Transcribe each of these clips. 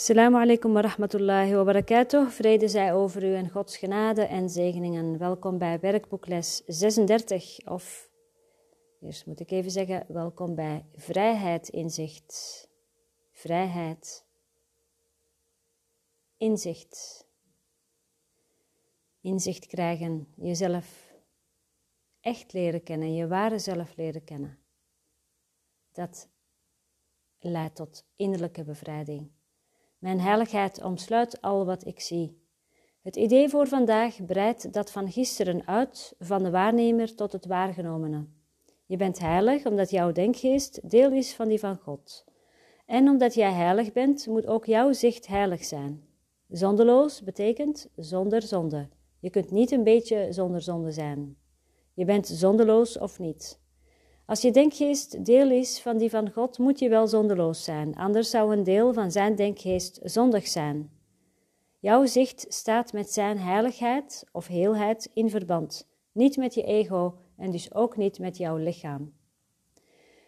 Assalamu alaikum wa rahmatullahi wa barakatuh. Vrede zij over u en Gods genade en zegeningen. Welkom bij werkboekles 36 of, eerst moet ik even zeggen, welkom bij Vrijheid Inzicht. Vrijheid Inzicht. Inzicht krijgen, jezelf echt leren kennen, je ware zelf leren kennen. Dat leidt tot innerlijke bevrijding. Mijn heiligheid omsluit al wat ik zie. Het idee voor vandaag breidt dat van gisteren uit, van de waarnemer tot het waargenomene. Je bent heilig omdat jouw denkgeest deel is van die van God. En omdat jij heilig bent, moet ook jouw zicht heilig zijn. Zondeloos betekent zonder zonde. Je kunt niet een beetje zonder zonde zijn. Je bent zondeloos of niet. Als je denkgeest deel is van die van God, moet je wel zondeloos zijn, anders zou een deel van zijn denkgeest zondig zijn. Jouw zicht staat met zijn heiligheid of heelheid in verband, niet met je ego en dus ook niet met jouw lichaam.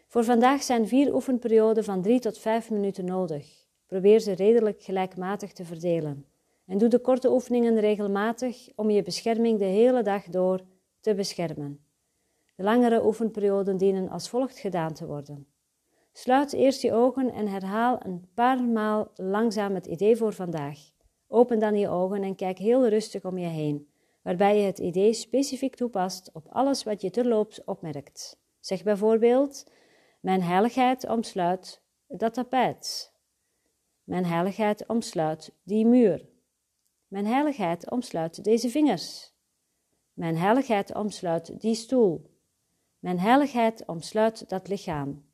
Voor vandaag zijn vier oefenperioden van drie tot vijf minuten nodig. Probeer ze redelijk gelijkmatig te verdelen. En doe de korte oefeningen regelmatig om je bescherming de hele dag door te beschermen. De langere oefenperioden dienen als volgt gedaan te worden. Sluit eerst je ogen en herhaal een paar maal langzaam het idee voor vandaag. Open dan je ogen en kijk heel rustig om je heen, waarbij je het idee specifiek toepast op alles wat je terloops opmerkt. Zeg bijvoorbeeld: Mijn heiligheid omsluit dat tapijt. Mijn heiligheid omsluit die muur. Mijn heiligheid omsluit deze vingers. Mijn heiligheid omsluit die stoel. Mijn heiligheid omsluit dat lichaam.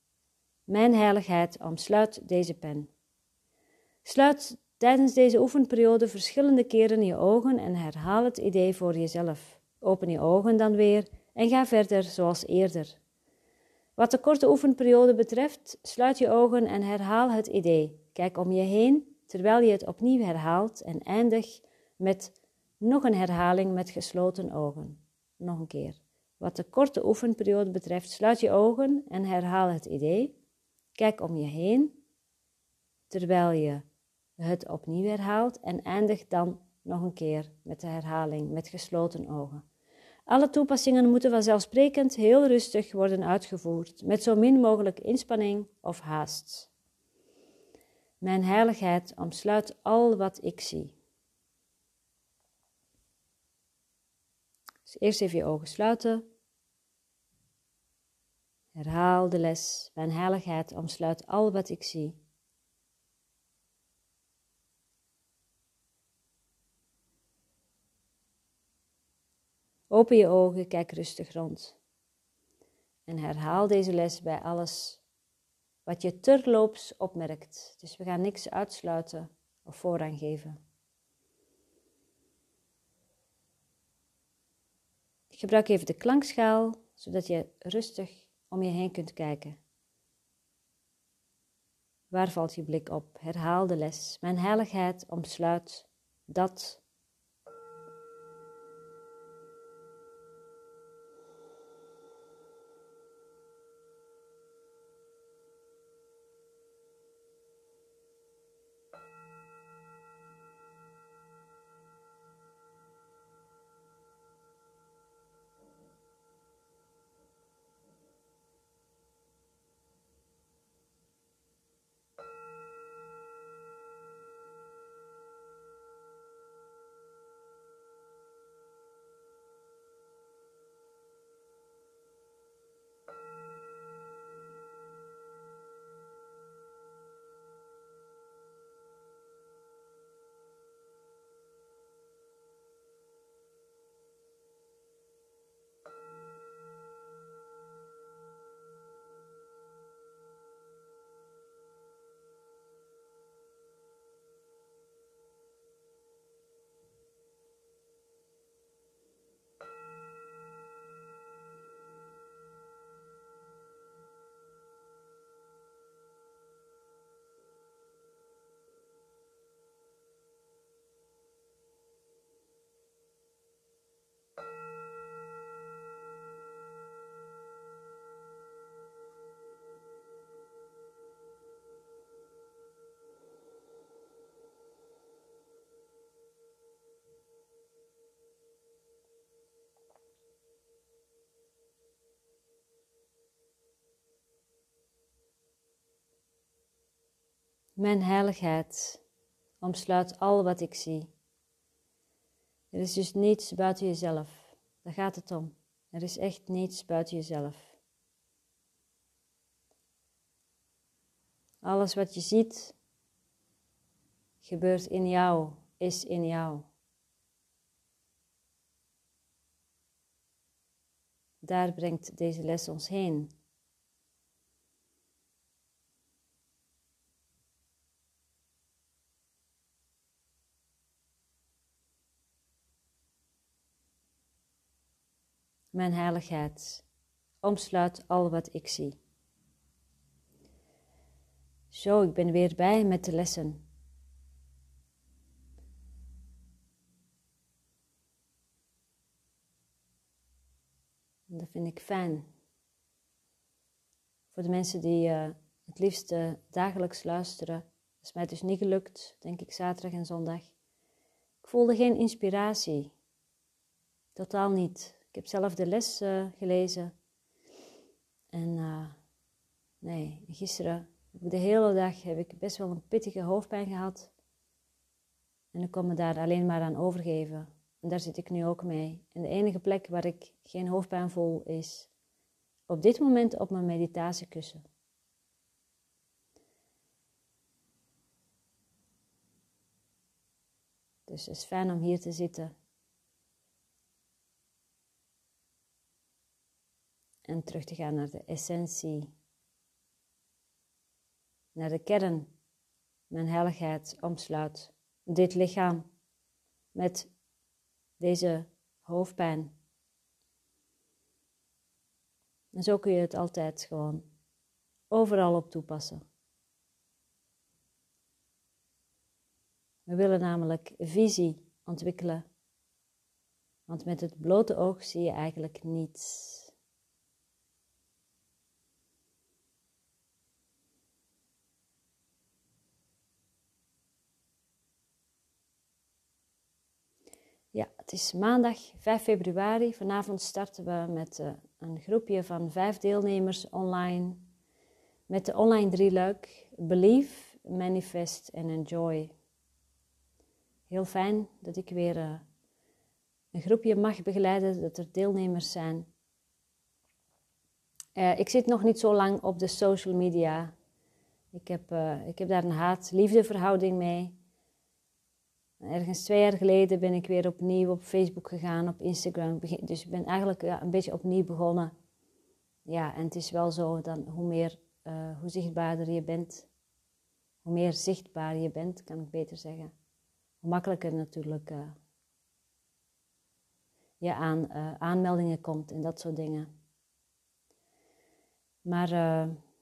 Mijn heiligheid omsluit deze pen. Sluit tijdens deze oefenperiode verschillende keren je ogen en herhaal het idee voor jezelf. Open je ogen dan weer en ga verder zoals eerder. Wat de korte oefenperiode betreft, sluit je ogen en herhaal het idee. Kijk om je heen terwijl je het opnieuw herhaalt en eindig met nog een herhaling met gesloten ogen. Nog een keer. Wat de korte oefenperiode betreft, sluit je ogen en herhaal het idee. Kijk om je heen, terwijl je het opnieuw herhaalt en eindig dan nog een keer met de herhaling met gesloten ogen. Alle toepassingen moeten vanzelfsprekend heel rustig worden uitgevoerd, met zo min mogelijk inspanning of haast. Mijn heiligheid omsluit al wat ik zie. Dus eerst even je ogen sluiten. Herhaal de les. Mijn heiligheid omsluit al wat ik zie. Open je ogen, kijk rustig rond. En herhaal deze les bij alles wat je terloops opmerkt. Dus we gaan niks uitsluiten of voorrang geven. Gebruik even de klankschaal, zodat je rustig om je heen kunt kijken. Waar valt je blik op? Herhaal de les. Mijn heiligheid omsluit dat Mijn heiligheid omsluit al wat ik zie. Er is dus niets buiten jezelf. Daar gaat het om. Er is echt niets buiten jezelf. Alles wat je ziet, gebeurt in jou, is in jou. Daar brengt deze les ons heen. Mijn heiligheid omsluit al wat ik zie. Zo, ik ben weer bij met de lessen. dat vind ik fijn. Voor de mensen die uh, het liefst uh, dagelijks luisteren, is mij dus niet gelukt, denk ik, zaterdag en zondag. Ik voelde geen inspiratie. Totaal niet. Heb zelf de les uh, gelezen. En nee, gisteren de hele dag heb ik best wel een pittige hoofdpijn gehad. En ik kon me daar alleen maar aan overgeven. En daar zit ik nu ook mee. En de enige plek waar ik geen hoofdpijn voel is op dit moment op mijn meditatiekussen. Dus het is fijn om hier te zitten. En terug te gaan naar de essentie naar de kern. Mijn heiligheid omsluit dit lichaam met deze hoofdpijn. En zo kun je het altijd gewoon overal op toepassen. We willen namelijk visie ontwikkelen, want met het blote oog zie je eigenlijk niets. Ja, het is maandag 5 februari. Vanavond starten we met uh, een groepje van vijf deelnemers online. Met de online drieluik Believe, Manifest en Enjoy. Heel fijn dat ik weer uh, een groepje mag begeleiden, dat er deelnemers zijn. Uh, ik zit nog niet zo lang op de social media. Ik heb, ik heb daar een haat-liefde verhouding mee. Ergens twee jaar geleden ben ik weer opnieuw op Facebook gegaan, op Instagram. Dus ik ben eigenlijk ja, een beetje opnieuw begonnen. Ja, en het is wel zo, dan hoe meer, uh, hoe zichtbaarder je bent, hoe meer zichtbaar je bent, kan ik beter zeggen. Hoe makkelijker natuurlijk uh, je aan uh, aanmeldingen komt en dat soort dingen. Maar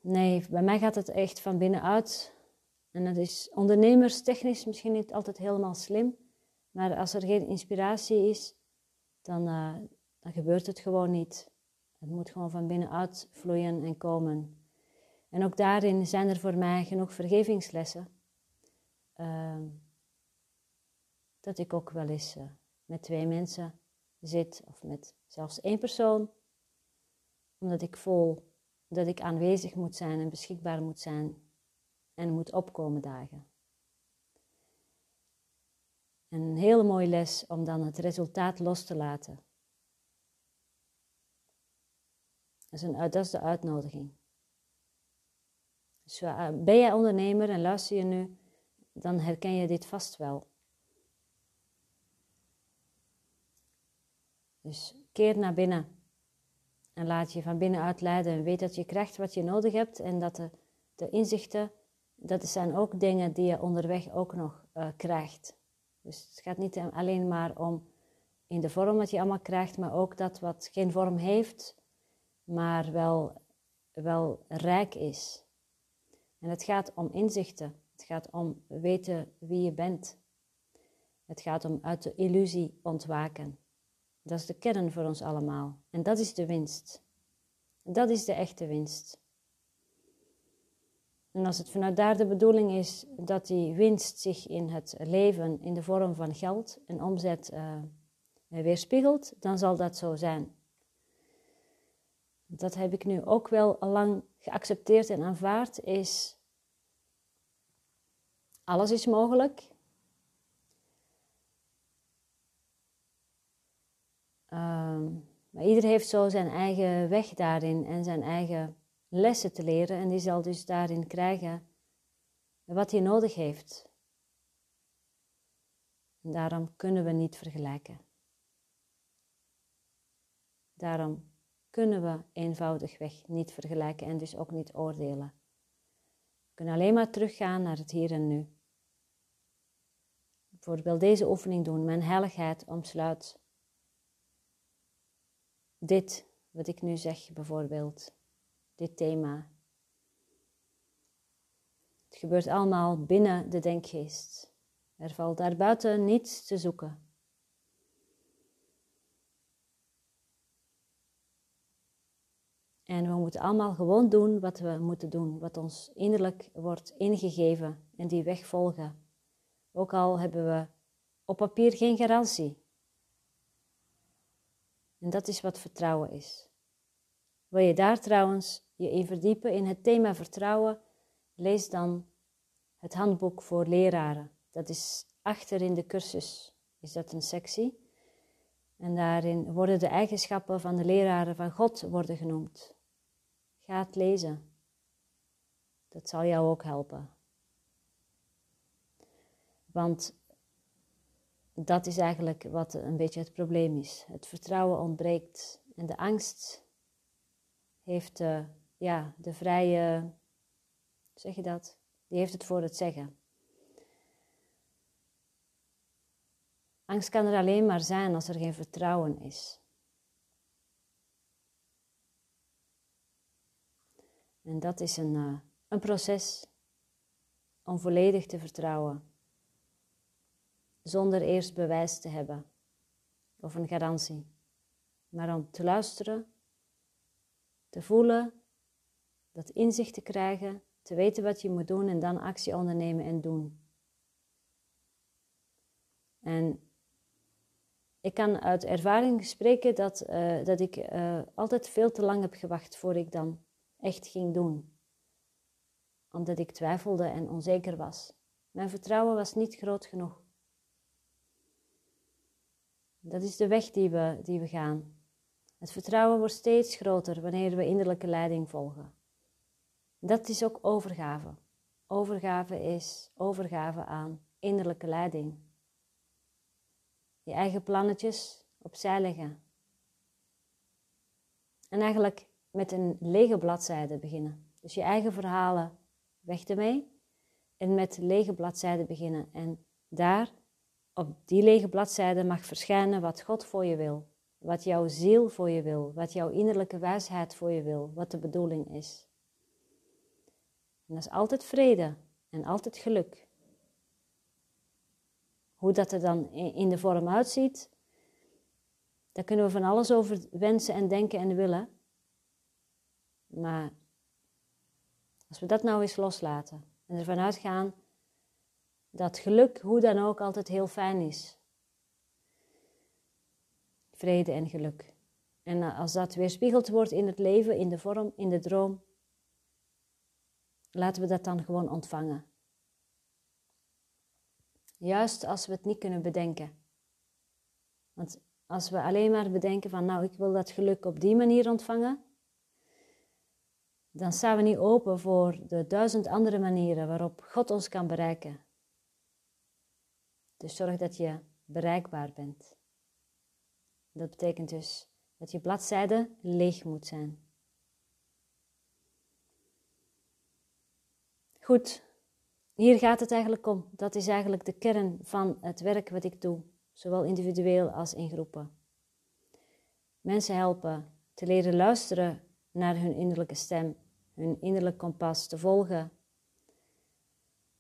nee, bij mij gaat het echt van binnenuit en dat is ondernemerstechnisch misschien niet altijd helemaal slim, maar als er geen inspiratie is, dan, uh, dan gebeurt het gewoon niet. Het moet gewoon van binnenuit vloeien en komen. En ook daarin zijn er voor mij genoeg vergevingslessen. Uh, dat ik ook wel eens uh, met twee mensen zit, of met zelfs één persoon, omdat ik voel dat ik aanwezig moet zijn en beschikbaar moet zijn en moet opkomen dagen. Een hele mooie les om dan het resultaat los te laten. Dat is, dat is de uitnodiging. Dus eh, ben jij ondernemer en luister je nu, dan herken je dit vast wel. Dus keer naar binnen en laat je van binnenuit leiden en weet dat je krijgt wat je nodig hebt en dat de, de inzichten dat zijn ook dingen die je onderweg ook nog uh, krijgt. Dus het gaat niet alleen maar om in de vorm wat je allemaal krijgt, maar ook dat wat geen vorm heeft, maar wel, wel rijk is. En het gaat om inzichten. Het gaat om weten wie je bent. Het gaat om uit de illusie ontwaken. Dat is de kern voor ons allemaal. En dat is de winst. Dat is de echte winst. En als het vanuit daar de bedoeling is dat die winst zich in het leven in de vorm van geld en omzet uh, weerspiegelt, dan zal dat zo zijn. Dat heb ik nu ook wel lang geaccepteerd en aanvaard, is alles is mogelijk. Ehm, maar ieder heeft zo zijn eigen weg daarin en zijn eigen lessen te leren. En die zal dus daarin krijgen wat hij nodig heeft. En daarom kunnen we niet vergelijken. Daarom kunnen we eenvoudigweg niet vergelijken en dus ook niet oordelen. We kunnen alleen maar teruggaan naar het hier en nu. Bijvoorbeeld deze oefening doen. Mijn heiligheid omsluit dit, wat ik nu zeg bijvoorbeeld. Dit thema. Het gebeurt allemaal binnen de denkgeest. Er valt daarbuiten niets te zoeken. En we moeten allemaal gewoon doen wat we moeten doen, wat ons innerlijk wordt ingegeven en die weg volgen. Ook al hebben we op papier geen garantie. En dat is wat vertrouwen is. Wil je daar trouwens je in verdiepen in het thema vertrouwen, lees dan het handboek voor leraren. Dat is achter in de cursus, is dat een sectie. En daarin worden de eigenschappen van de leraren van God worden genoemd. Ga het lezen. Dat zal jou ook helpen. Want dat is eigenlijk wat een beetje het probleem is. Het vertrouwen ontbreekt en de angst heeft uh, ja, de vrije, zeg je dat? Die heeft het voor het zeggen. Angst kan er alleen maar zijn als er geen vertrouwen is. En dat is een, uh, een proces om volledig te vertrouwen, zonder eerst bewijs te hebben of een garantie, maar om te luisteren, te voelen, dat inzicht te krijgen, te weten wat je moet doen en dan actie ondernemen en doen. En ik kan uit ervaring spreken dat, uh, dat ik uh, altijd veel te lang heb gewacht voor ik dan echt ging doen. Omdat ik twijfelde en onzeker was. Mijn vertrouwen was niet groot genoeg. Dat is de weg die we, die we gaan. Het vertrouwen wordt steeds groter wanneer we innerlijke leiding volgen. Dat is ook overgave. Overgave is overgave aan innerlijke leiding. Je eigen plannetjes opzij leggen. En eigenlijk met een lege bladzijde beginnen. Dus je eigen verhalen weg ermee en met lege bladzijde beginnen. En daar, op die lege bladzijde, mag verschijnen wat God voor je wil. Wat jouw ziel voor je wil. Wat jouw innerlijke wijsheid voor je wil. Wat de bedoeling is. En dat is altijd vrede en altijd geluk. Hoe dat er dan in de vorm uitziet, daar kunnen we van alles over wensen en denken en willen. Maar als we dat nou eens loslaten en ervan uitgaan dat geluk, hoe dan ook, altijd heel fijn is. Vrede en geluk. En als dat weerspiegeld wordt in het leven, in de vorm, in de droom, laten we dat dan gewoon ontvangen. Juist als we het niet kunnen bedenken. Want als we alleen maar bedenken van, nou, ik wil dat geluk op die manier ontvangen, dan staan we niet open voor de duizend andere manieren waarop God ons kan bereiken. Dus zorg dat je bereikbaar bent. Dat betekent dus dat je bladzijde leeg moet zijn. Goed, hier gaat het eigenlijk om. Dat is eigenlijk de kern van het werk wat ik doe, zowel individueel als in groepen. Mensen helpen te leren luisteren naar hun innerlijke stem hun innerlijk kompas te volgen.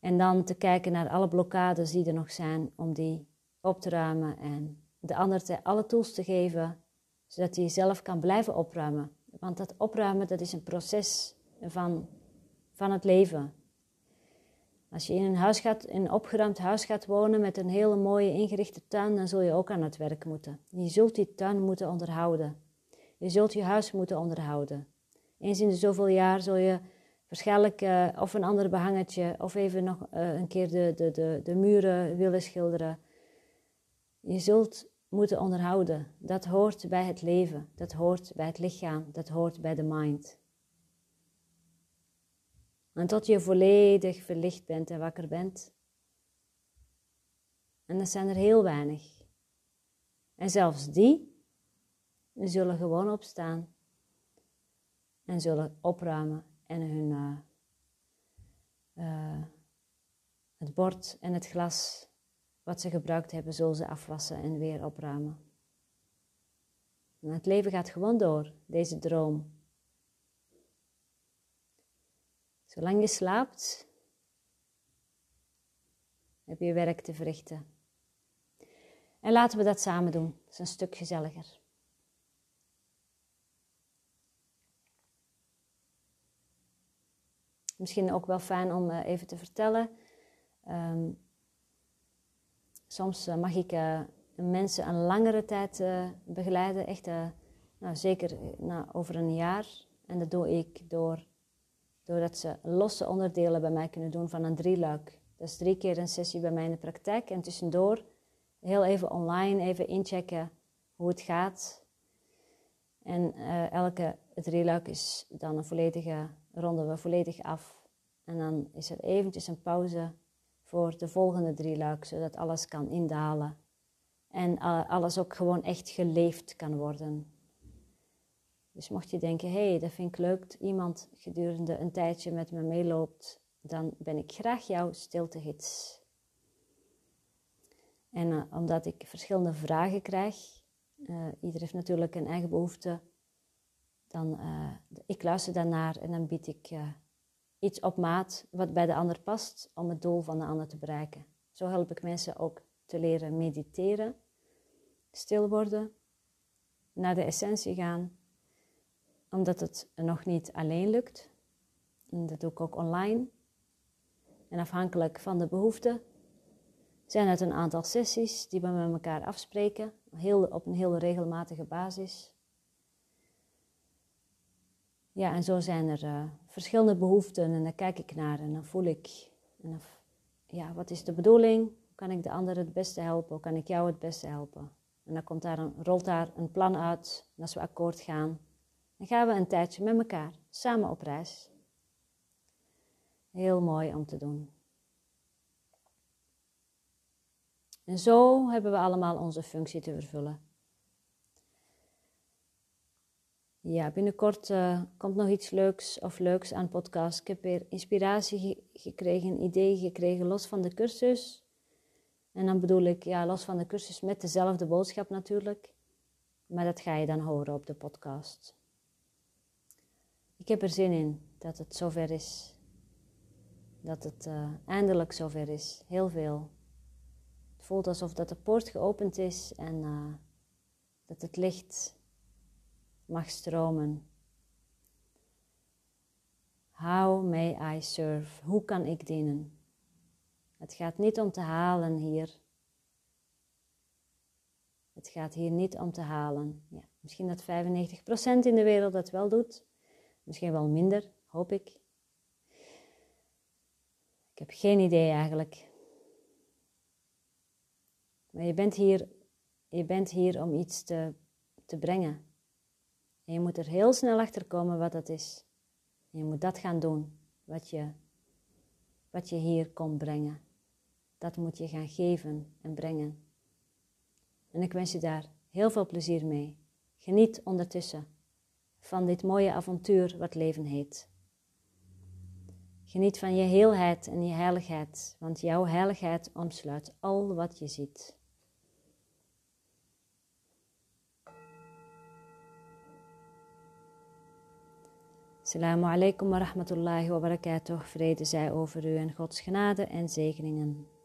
En dan te kijken naar alle blokkades die er nog zijn, om die op te ruimen en de ander te, alle tools te geven, zodat hij zelf kan blijven opruimen. Want dat opruimen, dat is een proces van, van het leven. Als je in een, huis gaat, in een opgeruimd huis gaat wonen met een hele mooie ingerichte tuin, dan zul je ook aan het werk moeten. Je zult die tuin moeten onderhouden. Je zult je huis moeten onderhouden. Eens in de zoveel jaar zul je waarschijnlijk uh, of een ander behangetje, of even nog uh, een keer de, de, de, de muren willen schilderen. Je zult moeten onderhouden. Dat hoort bij het leven, dat hoort bij het lichaam, dat hoort bij de mind. En tot je volledig verlicht bent en wakker bent. En dat zijn er heel weinig. En zelfs die zullen gewoon opstaan en zullen opruimen en hun, uh, uh, het bord en het glas wat ze gebruikt hebben, zullen ze afwassen en weer opruimen. En het leven gaat gewoon door, deze droom. Zolang je slaapt, heb je werk te verrichten. En laten we dat samen doen. Dat is een stuk gezelliger. Misschien ook wel fijn om eh, even te vertellen. Ehm, soms eh, mag ik uh, mensen een langere tijd begeleiden, echt nou, zeker over een jaar. En dat doe ik door, doordat ze losse onderdelen bij mij kunnen doen van een drieluik. Dat is drie keer een sessie bij mij in de praktijk en tussendoor heel even online even inchecken hoe het gaat. En uh, elke drieluik is dan een volledige, ronden we volledig af. En dan is er eventjes een pauze voor de volgende drieluik, zodat alles kan indalen. En uh, alles ook gewoon echt geleefd kan worden. Dus mocht je denken, hé, hey, dat vind ik leuk, iemand gedurende een tijdje met me meeloopt, dan ben ik graag jouw stiltegids. En uh, omdat ik verschillende vragen krijg, uh, ieder heeft natuurlijk een eigen behoefte, dan uh, ik luister daarnaar en dan bied ik iets op maat wat bij de ander past om het doel van de ander te bereiken. Zo help ik mensen ook te leren mediteren, stil worden, naar de essentie gaan, omdat het nog niet alleen lukt. En dat doe ik ook online. En afhankelijk van de behoeften zijn het een aantal sessies die we met elkaar afspreken, heel, op een heel regelmatige basis. Ja, en zo zijn er uh, verschillende behoeften en daar kijk ik naar en dan voel ik, en dan, ja, wat is de bedoeling? Hoe kan ik de ander het beste helpen? Hoe kan ik jou het beste helpen? En dan komt daar een, rolt daar een plan uit en als we akkoord gaan, dan gaan we een tijdje met elkaar samen op reis. Heel mooi om te doen. En zo hebben we allemaal onze functie te vervullen. Ja, binnenkort uh, komt nog iets leuks of leuks aan podcast. Ik heb weer inspiratie gekregen, ideeën gekregen, los van de cursus. En dan bedoel ik, ja, los van de cursus met dezelfde boodschap natuurlijk. Maar dat ga je dan horen op de podcast. Ik heb er zin in dat het zover is. Dat het uh, eindelijk zover is. Heel veel voelt alsof dat de poort geopend is en uh, dat het licht mag stromen. How may I serve? Hoe kan ik dienen? Het gaat niet om te halen hier. Het gaat hier niet om te halen. Ja, misschien dat 95% in de wereld dat wel doet. Misschien wel minder, hoop ik. Ik heb geen idee eigenlijk. Maar je bent hier, je bent hier om iets te, te brengen. En je moet er heel snel achter komen wat dat is. Je moet dat gaan doen, wat je, wat je hier komt brengen. Dat moet je gaan geven en brengen. En ik wens je daar heel veel plezier mee. Geniet ondertussen van dit mooie avontuur wat leven heet. Geniet van je heelheid en je heiligheid, want jouw heiligheid omsluit al wat je ziet. Assalamu alaikum wa rahmatullahi wa barakatuh. Vrede zij over u en Gods genade en zegeningen.